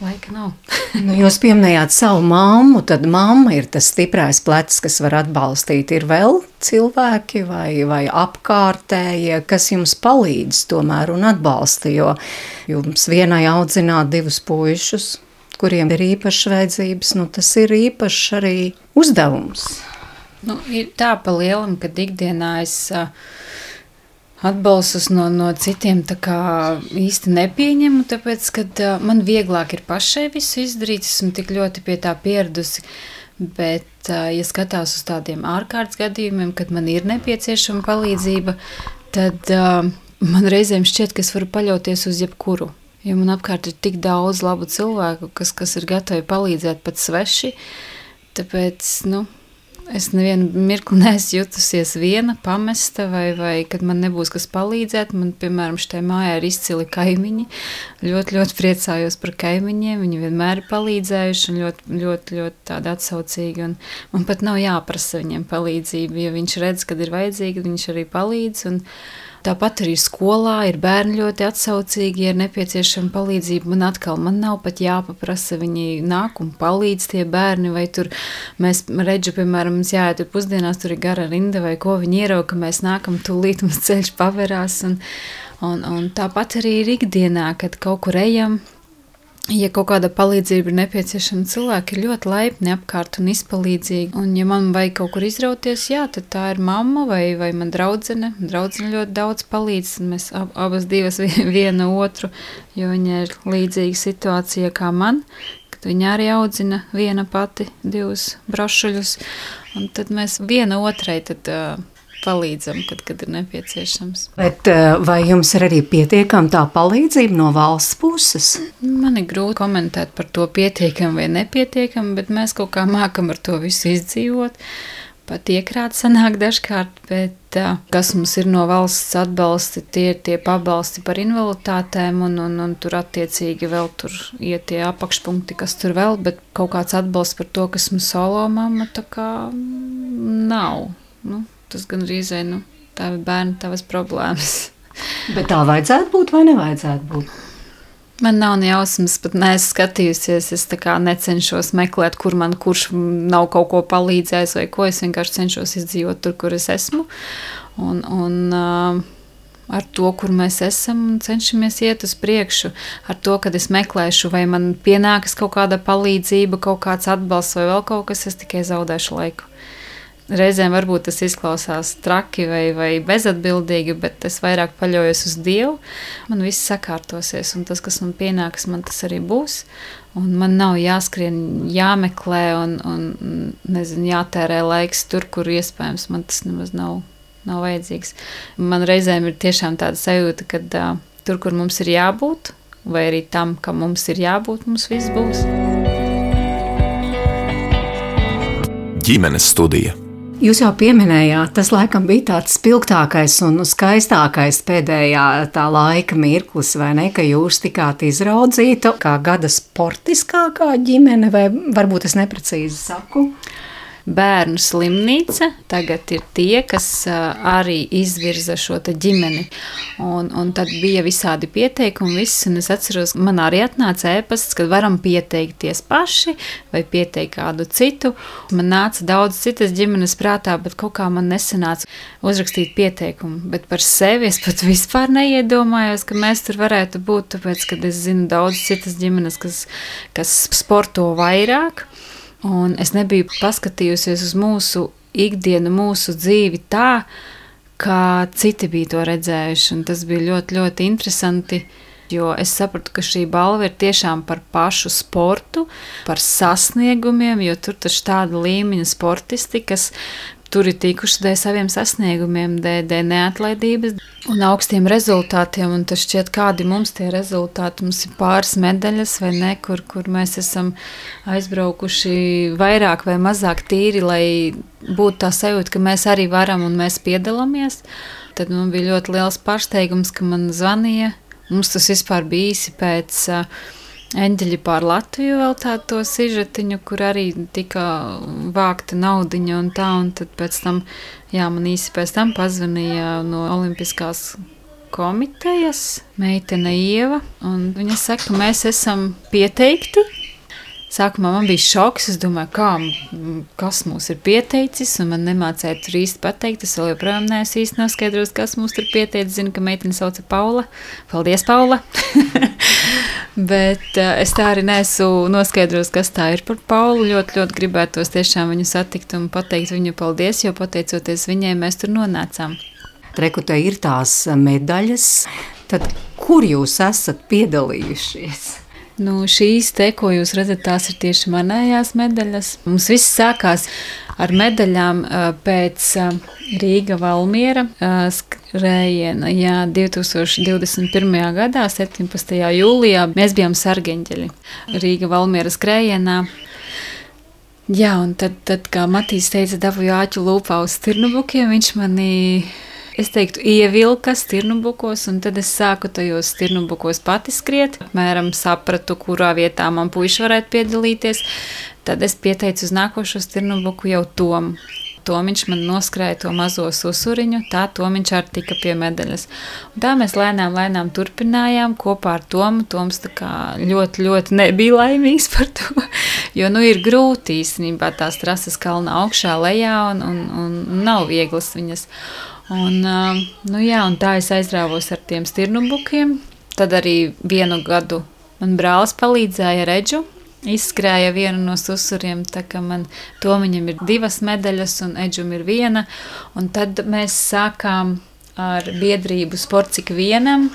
Laika nav. [LAUGHS] nu, jūs pieminējāt savu mammu, tad mamma ir tas stiprais plecs, kas var atbalstīt. Ir vēl cilvēki vai, vai apkārtējie, kas jums palīdz tomēr un atbalsta, jo jums vienai audzināt divus puišus, kuriem ir īpašas vajadzības, nu tas ir īpašs arī uzdevums. Nu, ir tā pa lielam, ka ikdienā es uh, atbalstus no, no citiem īsti nepieņemu, tāpēc, ka man vieglāk ir pašai visu izdarīt, esmu tik ļoti pie tā pieradusi. Bet, ja skatās uz tādiem ārkārtas gadījumiem, kad man ir nepieciešama palīdzība, tad uh, man reizēm šķiet, ka es varu paļauties uz jebkuru. Jo man apkārt ir tik daudz labu cilvēku, kas, kas ir gatavi palīdzēt pat sveši. Tāpēc, nu, Es nevienu mirkli [LAUGHS] neesmu jutusies viena, pamesta, vai, vai kad man nebūs kas palīdzēt. Man, piemēram, šajā mājā ir izcili kaimiņi. Ļoti, ļoti priecājos par kaimiņiem. Viņi vienmēr ir palīdzējuši un ļoti, ļoti, ļoti tādi atsaucīgi. Un man pat nav jāprasa viņiem palīdzību, jo viņš redz, kad ir vajadzīgi, viņš arī palīdz. Un, Tāpat arī skolā ir bērni ļoti atsaucīgi, ja ir nepieciešama palīdzība. Man atkal man nav pat jāpaprasa, viņi nāk un palīdz tie bērni. Vai tur mēs redzam, piemēram, mums jāiet pusdienās, tur ir gara rinda vai ko viņi ierauga, ka mēs nākam tūlīt, mums ceļš pavērās. Un, un, un tāpat arī ir ikdienā, kad kaut kur ejam ja kaut kāda palīdzība ir nepieciešama, cilvēki ir ļoti laipni apkārt un izpalīdzīgi. Un, ja man vajag kaut kur izrauties, jā, tad tā ir mamma vai, vai man draudzene. Draudzene ļoti daudz palīdz, un mēs ab, abas divas [LAUGHS] viena otru, jo viņa ir līdzīga situācija kā man. Viņa arī audzina viena pati divus brošuļus, un tad mēs viena otrai tad, uh, palīdzam, kad, kad ir nepieciešams. Bet vai jums ir arī pietiekama tā palīdzība no valsts puses? Man ir grūti komentēt par to pietiekami vai nepietiekami, bet mēs kaut kā mākam ar to visu izdzīvot pat iekrāt sanāk dažkārt, bet uh, kas mums ir no valsts atbalsti, tie ir tie pabalsti par invaliditātēm, un, un, un tur attiecīgi vēl tur iet tie apakšpunkti, kas tur vēl, bet kaut kāds atbalsts par to, kas mums solo mamma, tā kā nav. Nu, tas gan rīzē, nu, tā ir bērni, tavas problēmas. [LAUGHS] Bet tā vajadzētu būt vai nevajadzētu būt? Man nav ne jausmas, pat neesmu skatījusies. Es necenšos meklēt, kur man kurš nav kaut ko palīdzējis, vai ko. Es vienkārši cenšos izdzīvot tur, kur es esmu. Un, un, uh, ar to, kur mēs esam, cenšamies iet uz priekšu. Ar to, kad es meklēšu, vai man pienākas kaut kāda palīdzība, kaut kāds atbalsts vai vēl kaut kas, es tikai zaudēšu laiku. Reizēm varbūt tas izklausās traki vai, vai bezatbildīgi, bet es vairāk paļaujos uz Dievu. Man viss sakārtosies, un tas, kas man pienāks, man tas arī būs. Un man nav jāskrien, jāmeklē un, un nezinu, jātērē laiks tur, kur iespējams man tas nemaz nav, nav vajadzīgs. Man reizēm ir tiešām tāda sajūta, ka uh, tur, kur mums ir jābūt, vai arī tam, kam mums ir jābūt, mums viss būs. Ģimenes studija. Jūs jau pieminējāt, tas laikam bija tāds spilgtākais un skaistākais pēdējā tā laika mirklis, vai ne? Ka jūs tikāt izraudzīta kā gada sportiskākā ģimene, vai varbūt es neprecīzi saku? Bērnu slimnīca tagad ir tie, kas arī izvirza šo ģimeni. Un, un tad bija visādi pieteikumi, viss, un es atceros, man arī atnāca ēpasts, kad varam pieteikties paši vai pieteikt kādu citu. Man nāca daudz citas ģimenes prātā, bet kaut kā man nesanāca uzrakstīt pieteikumu. Bet par sevi es pat [LAUGHS] vispār neiedomājos, ka mēs tur varētu būt, tāpēc, ka es zinu daudz citas ģimenes, kas, kas sporto vairāk. Un es nebiju paskatījusies uz mūsu ikdienu, mūsu dzīvi tā, kā citi bija to redzējuši. Tas bija ļoti, ļoti interesanti. Jo es sapratu, ka šī balva ir tiešām par pašu sportu, par sasniegumiem, jo tur taču tāda līmeņa sportisti, kas tur ir tikuši dēļ saviem sasniegumiem, dēļ, dēļ neatlaidības un augstiem rezultātiem. Un tas šķiet, kādi mums tie rezultāti. Mums ir pāris medaļas, vai ne, kur, kur mēs esam aizbraukuši vairāk vai mazāk tīri, lai būtu tā sajūta, ka mēs arī varam un mēs piedalāmies. Tad man bija ļoti liels pārsteigums, ka man zvanīja. Mums tas vispār bija īsi pēc uh, Eņģeļi pār Latviju vēl tādu sižetiņu, kur arī tika vākta naudiņa un tā, un tad pēc tam, jā, man īsi pēc tam pazvanīja no Olimpiskās komitejas meitene Ieva, un viņa saka, ka mēs esam pieteikti Sākumā man bija šoks. Es domāju, kā, kas mums ir pieteicis, un man nemācīja tur īsti pateikt. Es joprojām neesmu īsti noskaidrojis, kas mums tur pieteicis. Zinu, ka meitene sauca Paula. Paldies, Paula! [LAUGHS] Bet uh, es tā arī neesmu noskaidrojis, kas tā ir par Paulu. Ļoti, ļoti gribētos tiešām viņu satikt un pateikt viņu paldies, jo pateicoties viņai mēs tur nonācām. Rekutē ir tās medaļas. Tad kur jūs esat piedalījušies? Nu, šīs te, ko jūs redzat, tās ir tieši manējās medaļas. Mums viss sākās ar medaļām pēc Rīga Valmiera skrējiena. Jā, 2021. gadā, 17. jūlijā, mēs bijām sargeņģeļi Rīga Valmiera skrējienā. Jā, un tad, tad kā Matīs teica, dabūju āķu lūpā uz stirnubukiem, viņš mani es teiktu, ievilka stirnubukos, un tad es sāku tajos stirnubukos pati skriet. Apmēram sapratu, kurā vietā man puiši varētu piedalīties. Tad es pieteicu uz nākošo stirnubuku jau Tomu. Tomiņš man noskrēja to mazo susuriņu, tā Tomiņš arī tika pie medaļas. Un tā mēs lēnām, lēnām turpinājām kopā ar Tomu. Toms ļoti, ļoti nebija laimīgs [LAUGHS] par to, jo nu, ir grūti īstenībā tās trases kalna augšā, lejā un, un, un nav vieglas viņas. Un, nu jā, un tā es aizrāvos ar tiem stirnubukiem. Tad arī vienu gadu man brālis palīdzēja redzu. Izskrēja vienu no susuriem, tā kā man tomiņam ir divas medaļas un Edžum ir viena. Un tad mēs sākām ar biedrību Sports ik vienam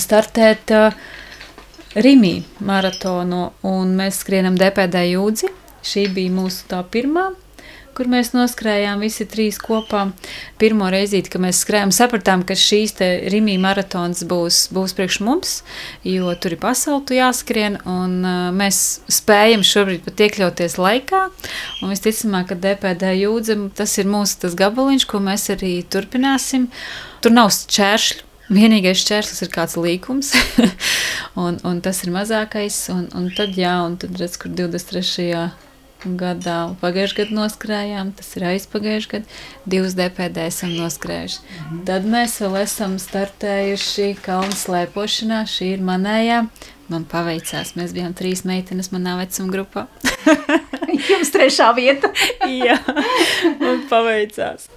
startēt uh, Rimī maratonu, un mēs skrienam DPD jūdzi. Šī bija mūsu tā pirmā kur mēs noskrējām visi trīs kopā. Pirmo reizi, kad mēs skrējām, sapratām, ka šīs Rimija maratons būs, būs priekš mums, jo tur ir pasauli jāskrien, un uh, mēs spējam šobrīd pat iekļauties laikā. Un visticamāk, ka DPD jūdze tas ir mūsu tas gabaliņš, ko mēs arī turpināsim. Tur nav šķēršļu. Vienīgais šķērslis ir kāds līkums, [LAUGHS] un, un tas ir mazākais. Un, un tad, jā, un tad redz, kur 23 gadā. Pagājušajā gadā noskrējām, tas ir aizpagājušajā gadā. Divas DPD esam noskrējuši. Mm -hmm. Tad mēs vēl esam startējuši kalnu slēpošanā. Šī ir manējā. Man paveicās. Mēs bijām trīs meitenes manā vecuma grupā. [LAUGHS] Jums trešā vieta. [LAUGHS] Jā, man paveicās.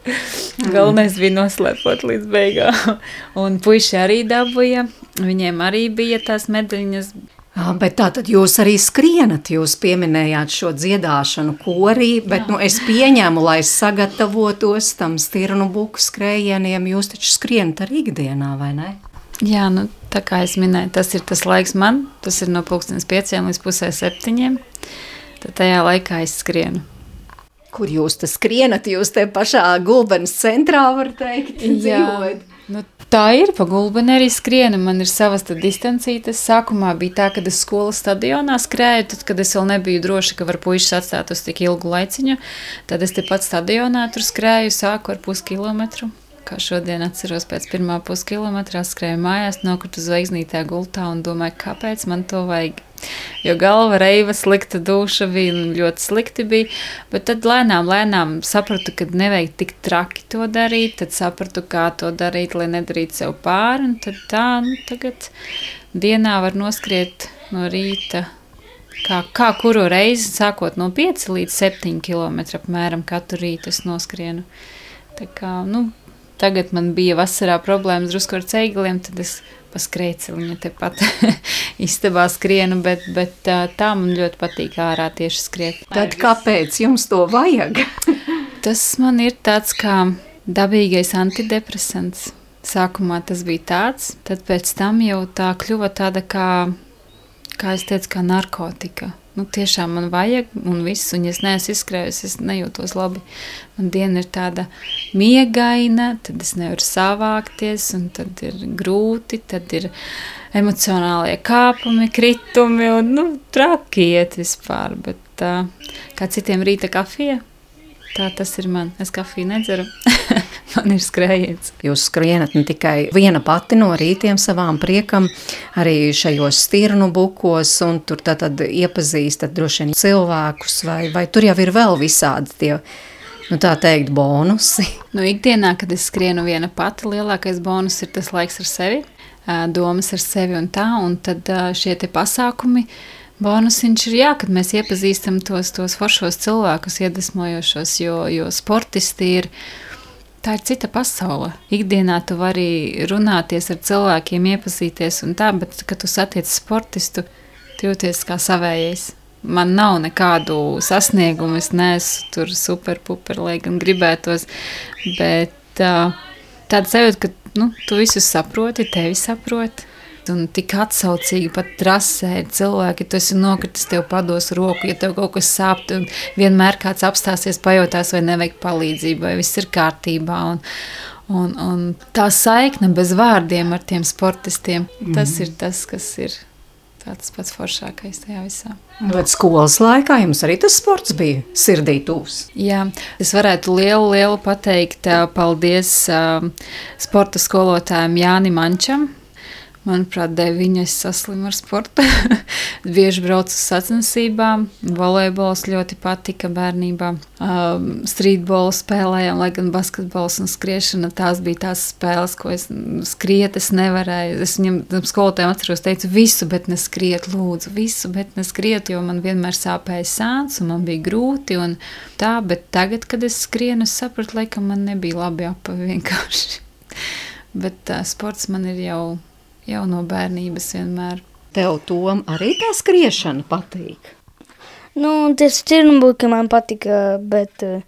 Galvenais bija noslēpot līdz beigām. Un puiši arī dabūja. Viņiem arī bija tās medaļas. Bet tā tad jūs arī skrienat, jūs pieminējāt šo dziedāšanu korī, bet Jā. nu, es pieņēmu, lai sagatavotos tam stirnu buku skrējieniem, jūs taču skrienat arī ikdienā, vai ne? Jā, nu, tā kā es minēju, tas ir tas laiks man, tas ir no pulkstens pieciem līdz pusē septiņiem, tad tajā laikā es skrienu. Kur jūs te skrienat? Jūs te pašā gulbenes centrā, var teikt, dzīvojat. Nu, tā ir, pa gulbeni arī skrienu. Man ir savas distancītes. Sākumā bija tā, ka es skolas stadionā skrēju, tad, kad es vēl nebiju droša, ka var puikas atstāt uz tik ilgu laiciņu. Tad es tepat stadionā tur skrēju, sāku ar puskilometru kā šodien atceros, pēc pirmā puskilometrā skrēju mājās, nokritu zvaigznītē gultā un domāju, kāpēc man to vajag. Jo galva reiva, slikta duša bija ļoti slikti. Bija, bet tad lēnām, lēnām sapratu, ka nevajag tik traki to darīt. Tad sapratu, kā to darīt, lai nedarītu sev pāri. Tad tā, nu, tagad dienā var noskriet no rīta. Kā, kā kuru reizi, sākot no 5 līdz 7 km apmēram katru rītu es noskrienu. Tā kā, nu, Tagad man bija vasarā problēmas drusku ar ceigliem, tad es pa skrejceliņu tepat [LAUGHS] istabā skrienu, bet, bet tā man ļoti patīk ārā tieši skriet. Tad kāpēc jums to vajag? [LAUGHS] tas man ir tāds kā dabīgais antidepresants. Sākumā tas bija tāds, tad pēc tam jau tā kļuva tāda kā, kā es teicu, kā narkotika nu, tiešām man vajag, un viss, un ja es neesmu izskrējusi, es nejūtos labi. Man diena ir tāda miegaina, tad es nevaru savākties, un tad ir grūti, tad ir emocionālie kāpumi, kritumi, un nu, traki iet vispār. Bet kā citiem rīta kafija, tā tas ir man. Es kafiju nedzeru. [LAUGHS] man ir skrējiens. Jūs skrienat ne tikai viena pati no rītiem savām priekam, arī šajos stirnu bukos, un tur tad, tad iepazīstat droši vien cilvēkus, vai, vai tur jau ir vēl visādi tie, nu tā teikt, bonusi? [LAUGHS] Nu, ikdienā, kad es skrienu viena pati, lielākais bonus ir tas laiks ar sevi, domas ar sevi un tā, un tad šie te pasākumi, Bonusiņš ir jā, kad mēs iepazīstam tos, tos foršos cilvēkus, iedvesmojošos, jo, jo sportisti ir Tā ir cita pasaule. Ikdienā tu vari runāties ar cilvēkiem, iepazīties un tā, bet, kad tu satiec sportistu, tu jūties kā savējais. Man nav nekādu sasniegumu, es neesmu tur superpuper, lai gan gribētos, bet tāda sajūta, ka nu, tu visu saproti, tevi saproti un tik atsaucīgi pat trasē cilvēki. Tu esi nokritis, tev pados roku, ja tev kaut kas sāp, tad vienmēr kāds apstāsies, pajautās, vai nevajag palīdzību, vai viss ir kārtībā. Un, un, un tā saikne bez vārdiem ar tiem sportistiem, mm. tas ir tas, kas ir. Tas pats foršākais tajā visā. Bet skolas laikā jums arī tas sports bija sirdī tūs. Jā, es varētu lielu, lielu pateikt paldies uh, sporta skolotājiem Jānim Mančam, Manuprāt, dēļ viņa es saslimu ar sportu. [LAUGHS] Bieži braucu uz sacensībām, volejbols ļoti patika bērnībā. Um, Streetbolu spēlējām, lai gan basketbols un skriešana tās bija tās spēles, ko es skriet, es nevarēju. Es viņam skolotājiem atceros, teicu visu, bet neskriet, lūdzu, visu, bet neskriet, jo man vienmēr sāpēja sāns un man bija grūti un tā, bet tagad, kad es skrienu, es sapratu, laikam man nebija labi apavi vienkārši. [LAUGHS] bet uh, sports man ir jau jau no bērnības vienmēr. Tev tom arī tā skriešana patīk? Nu, tie stirnbuki man patika, bet uh,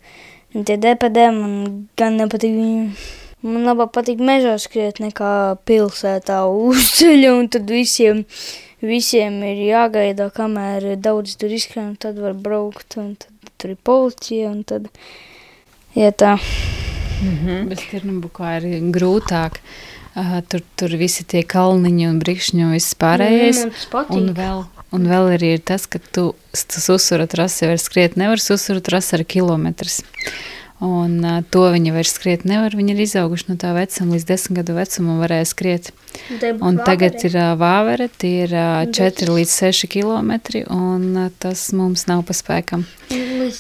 tie DPD man gan nepatīk. Man labāk patīk mežā skriet nekā pilsētā uz ceļa un tad visiem visiem ir jāgaida, kamēr daudz tur izskrien, tad var braukt, un tad tur ir policija, un tad, ja tā. Mhm. Bez Tirnabukā ir grūtāk. Uh, tur, tur visi tie kalniņi un brīkšņi un viss pārējais. Mm, un vēl, un vēl arī ir tas, ka tu susura trasi var skriet. Nevar susura trasi ar kilometrus. Un uh, to viņi vairs skriet nevar. Viņi ir izauguši no tā vecuma, līdz desmit gadu vecumam varēja skriet. Un tagad ir uh, vāvere, tie ir uh, 4 līdz 6 km, un uh, tas mums nav pa spēkam.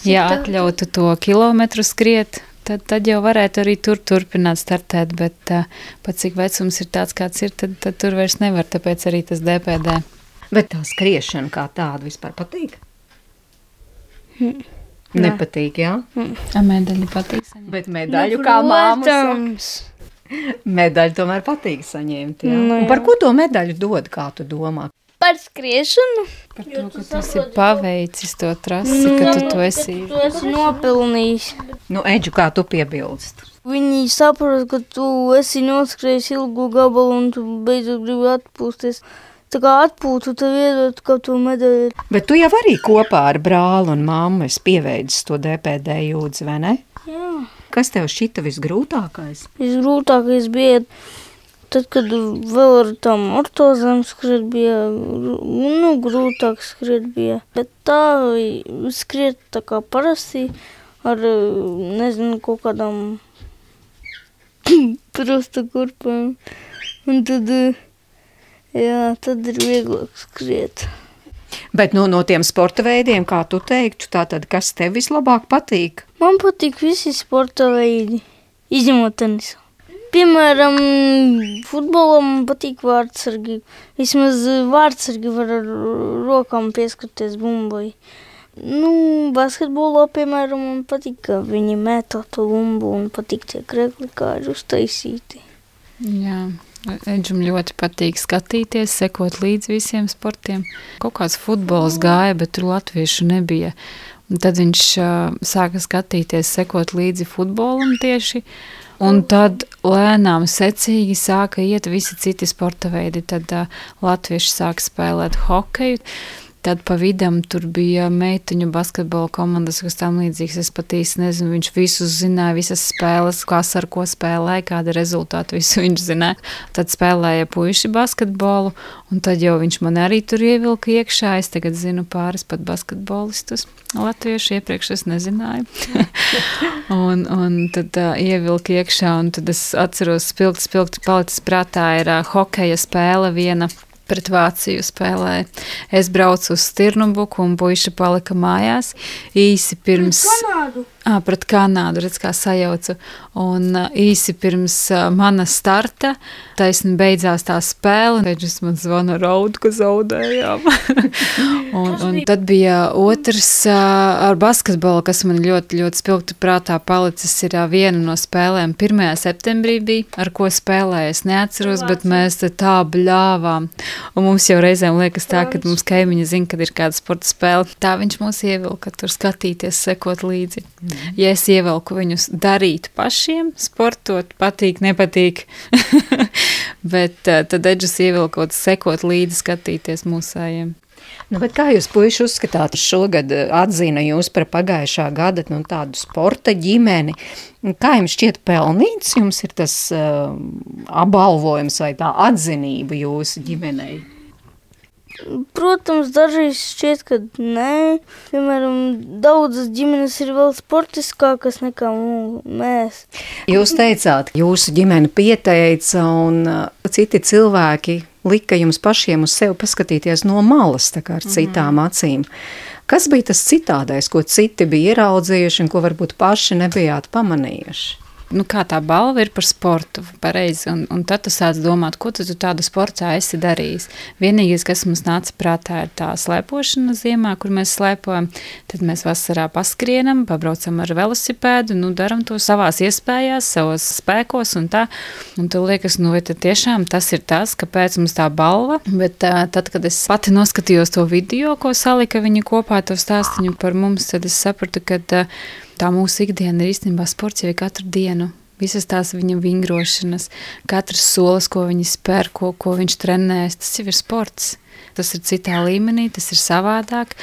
Ja atļautu to kilometru skriet, tad, tad jau varētu arī tur turpināt startēt, bet pat cik vecums ir tāds, kāds ir, tad, tad tur vairs nevar, tāpēc arī tas DPD. Bet tā skriešana kā tāda vispār patīk? Hm. Nepatīk, jā? A medaļu patīk saņemt. Bet medaļu nu, kā māmas. Medaļu tomēr patīk saņemt, jā. Nu, jā. Un par ko to medaļu dod, kā tu domā? Par skriešanu. Par to, ka tu esi paveicis to trasi, nu, ka tu to esi. Tu esi nopelnījis. Nu, Eģu, kā tu piebilst? Viņi saprot, ka tu esi noskrējis ilgu gabalu un tu beidzot gribi atpūsties. Tā kā atpūtu, tev iedot kaut ko medaļu. Bet tu jau arī kopā ar brāli un mammu esi pieveicis to DPD jūdzi, vai ne? Jā. Kas tev šita visgrūtākais? Visgrūtākais bija Tad, kad vēl ar tām ortozēm skriet bija, nu, grūtāk skriet bija. Bet tā skriet tā kā parasti ar, nezinu, kaut kādām [COUGHS] prosta kurpēm. Un tad, jā, tad ir vieglāk skriet. Bet nu, no tiem sporta veidiem, kā tu teiktu, tātad, kas tev vislabāk patīk? Man patīk visi sporta veidi, izņemot tenisu. Piemēram, futbolam patīk vārdsargi. Vismaz vārdsargi var ar rokām pieskarties bumbai. Nu, basketbolā, piemēram, man patīk, ka viņi metā to bumbu un patīk tie krekli, kā ir uztaisīti. Jā. Edžam ļoti patīk skatīties, sekot līdz visiem sportiem. Kaut kāds futbols gāja, bet tur latviešu nebija. Un tad viņš uh, sāka skatīties, sekot līdzi futbolam tieši. Un tad lēnām, secīgi sāka iet visi citi sporta veidi. Tad uh, latvieši sāka spēlēt hokeju. Tad pa vidam tur bija meiteņu basketbola komandas, kas tam līdzīgs. Es pat īsti nezinu, viņš visus zināja, visas spēles, kas ar ko spēlēja, kāda rezultāta visu [LAUGHS] viņš zināja. Tad spēlēja puiši basketbolu, un tad jau viņš man arī tur ievilka iekšā. Es tagad zinu pāris pat basketbolistus. Latviešu iepriekš es nezināju. [LAUGHS] un, un tad uh, ievilka iekšā, un tad es atceros, spilgti, spilgti palicis prātā ir uh, hokeja spēle viena pret Vāciju spēlēja. Es braucu uz Stirnubuku un puiši palika mājās īsi pirms. Kanādu. À, pret Kanādu, redz, kā sajaucu. Un īsi pirms mana starta, taisni beidzās tā spēle. Viņš man zvana raud, ka zaudējām. [LAUGHS] un, un tad bija otrs ar basketbolu, kas man ļoti, ļoti spilgti prātā palicis. Ir viena no spēlēm 1. septembrī bija, ar ko spēlēju. Es neatceros, bet mēs tā bļāvām. Un mums jau reizēm liekas tā, ka mums kaimiņi zina, kad ir kāda sporta spēle. Tā viņš mūs ievilka tur skatīties, sekot līdzi. Ja es ievelku viņus darīt pašiem, sportot, patīk, nepatīk, [LAUGHS] bet uh, tad Edžas ievilkot, sekot līdzi, skatīties mūsējiem. Nu, kā jūs, puiši, uzskatāt, šogad atzina jūs par pagājušā gada nu, tādu sporta ģimeni? Kā jums šķiet pelnīts? Jums ir tas uh, apbalvojums vai tā atzinība jūsu ģimenei? Protams, dažreiz šķiet, ka nē. Piemēram, daudzas ģimenes ir vēl sportiskākas nekā mēs. Jūs teicāt, jūsu ģimene pieteica un uh, citi cilvēki lika jums pašiem uz sevi paskatīties no malas, tā kā ar mm. citām acīm. Kas bija tas citādais, ko citi bija ieraudzījuši un ko varbūt paši nebijāt pamanījuši? Nu, kā tā balva ir par sportu, pareizi, un, un tad tu sāc domāt, ko tu tādu sportā esi darījis. Vienīgais, kas mums nāca prātā, ir tā slēpošana ziemā, kur mēs slēpojam, tad mēs vasarā paskrienam, pabraucam ar velosipēdu, nu, daram to savās iespējās, savos spēkos un tā, un tu liekas, nu, vai tad tiešām tas ir tas, kāpēc mums tā balva, bet tā, tad, kad es pati noskatījos to video, ko salika viņi kopā to stāstiņu par mums, tad es sapratu, ka tā, tā mūsu ikdiena ir īstenībā sports jau katru dienu. visas tās viņa vingrošanas, katrs solis, ko viņi spēr, ko, ko viņš trenēs, tas jau ir sports. Tas ir citā līmenī, tas ir savādāk,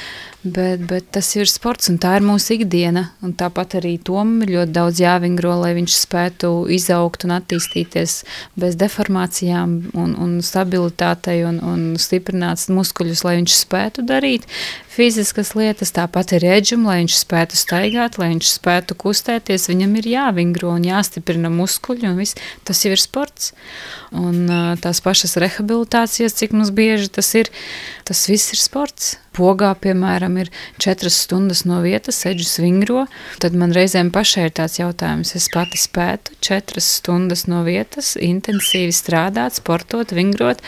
bet, bet tas ir sports un tā ir mūsu ikdiena. Un tāpat arī Tomam ir ļoti daudz jāvingro, lai viņš spētu izaugt un attīstīties bez deformācijām un, un stabilitātei un, un stiprināt muskuļus, lai viņš spētu darīt fiziskas lietas, tāpat ir reģim, lai viņš spētu staigāt, lai viņš spētu kustēties, viņam ir jāvingro un jāstiprina muskuļi, un viss, tas jau ir sports. Un tās pašas rehabilitācijas, cik mums bieži tas ir, tas viss ir sports. Pogā, piemēram, ir četras stundas no vietas, eģis vingro, tad man reizēm pašai ir tāds jautājums, es pati spētu četras stundas no vietas intensīvi strādāt, sportot, vingrot.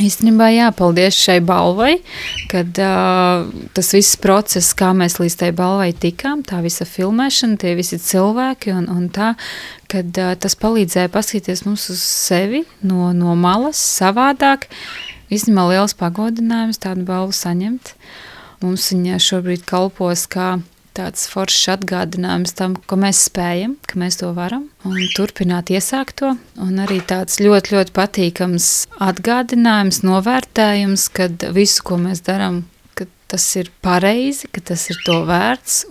Īstenībā jāpaldies šai balvai, kad uh, tas viss process, kā mēs līdz tai balvai tikām, tā visa filmēšana, tie visi cilvēki un, un tā, kad uh, tas palīdzēja paskatīties mums uz sevi no, no malas savādāk. Īstenībā liels pagodinājums tādu balvu saņemt. Mums viņa šobrīd kalpos kā tāds foršs atgādinājums tam, ko mēs spējam, ka mēs to varam, un turpināt iesākt to. Un arī tāds ļoti, ļoti patīkams atgādinājums, novērtējums, kad visu, ko mēs darām, tas ir pareizi, ka tas ir to vērts.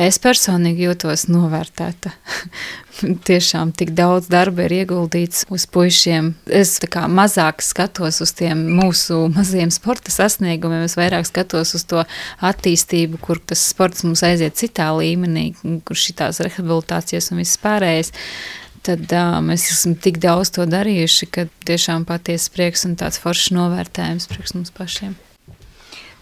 Es personīgi jūtos novērtēta. [LAUGHS] Tiešām tik daudz darba ir ieguldīts uz puišiem. Es kā mazāk skatos uz tiem mūsu mazajiem sporta sasniegumiem, es vairāk skatos uz to attīstību, kur tas sports mums aiziet citā līmenī, kur šitās rehabilitācijas un viss pārējais tad uh, mēs esam tik daudz to darījuši, ka tiešām patiesa prieks un tāds foršs novērtējums priekš mums pašiem.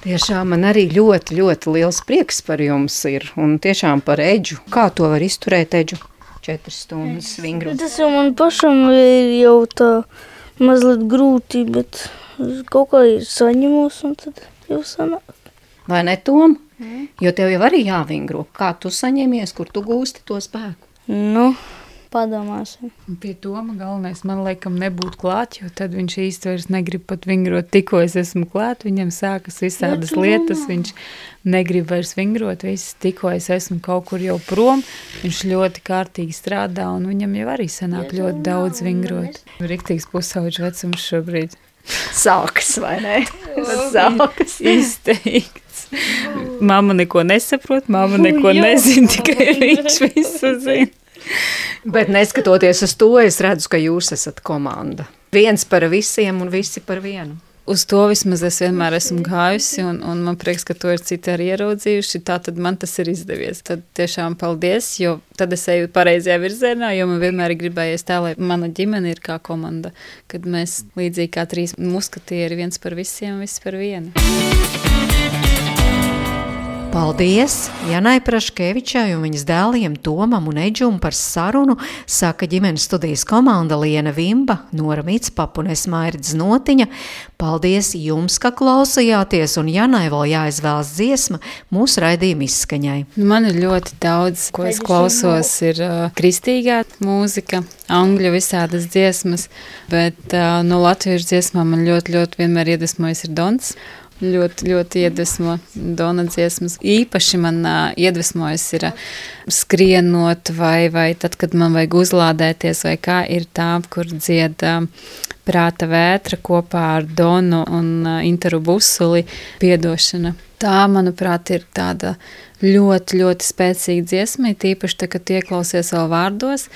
Tiešām man arī ļoti, ļoti liels prieks par jums ir un tiešām par eģu. Kā to var izturēt eģu? Četras stundas vingrot. Tas jau man pašam ir jau tā mazliet grūti, bet kaut kā ir saņemos un tad jau sanāk. Vai ne, Tom? Mm. Jo tev jau arī jāvingro. Kā tu saņemies, kur tu gūsti to spēku? Nu, Padomāsim. Pie Toma galvenais man laikam nebūtu klāt, jo tad viņš īsti vairs negrib pat vingrot. Tikko es esmu klāt, viņam sākas visādas lietas, viņš negrib vairs vingrot, viss, tikko es esmu kaut kur jau prom, viņš ļoti kārtīgi strādā un viņam jau arī sanāk ļoti daudz vingrot. Riktīgs pusauģis vecums šobrīd. Sākas, vai ne? [LAUGHS] Sākas. Izteikts. [LAUGHS] Mama neko nesaprot, mama neko nezina, [LAUGHS] tikai viņš visu zina. [LAUGHS] Bet neskatoties uz to, es redzu, ka jūs esat komanda. Viens par visiem un visi par vienu. Uz to vismaz es vienmēr esmu gājusi, un, un man prieks, ka to ir citi arī ieraudzījuši. Tā tad man tas ir izdevies. Tad tiešām paldies, jo tad es eju pareizajā virzienā, jo man vienmēr ir gribējies tā, lai mana ģimene ir kā komanda. Kad mēs līdzīgi kā trīs muskatieri viens par visiem, viss par vienu. Paldies Janai Praškevičai un viņas dēliem Tomam un Eģum par sarunu, saka ģimenes studijas komanda Liena Vimba, Nora Mitspap un Esmairdz Notiņa. Paldies jums, ka klausījāties, un Janai vēl jāizvēlas dziesma mūsu raidījuma izskaņai. Man ir ļoti daudz, ko es klausos, ir uh, kristīgā mūzika, angļu visādas dziesmas, bet uh, no latviešu dziesmām man ļoti, ļoti vienmēr iedvesmojas ir Dons ļoti, ļoti iedvesmo Dona dziesmas. Īpaši man uh, iedvesmojas ir uh, skrienot vai, vai tad, kad man vajag uzlādēties vai kā ir tā, kur dzied uh, prāta vētra kopā ar Donu un uh, Interu Busuli piedošana. Tā, manuprāt, ir tāda ļoti, ļoti spēcīga dziesma, tīpaši, tā, kad ieklausies vēl vārdos.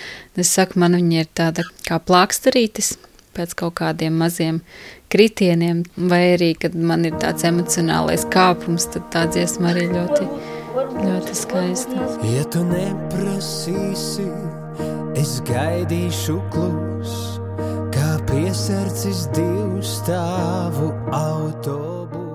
Es saku, man viņa ir tāda kā plāksterītis pēc kaut kādiem maziem kritieniem, vai arī, kad man ir tāds emocionālais kāpums, tad tā dziesma arī ļoti, ļoti skaista. Ja tu neprasīsi, es gaidīšu klus, kā piesardzis divu stāvu autobusu.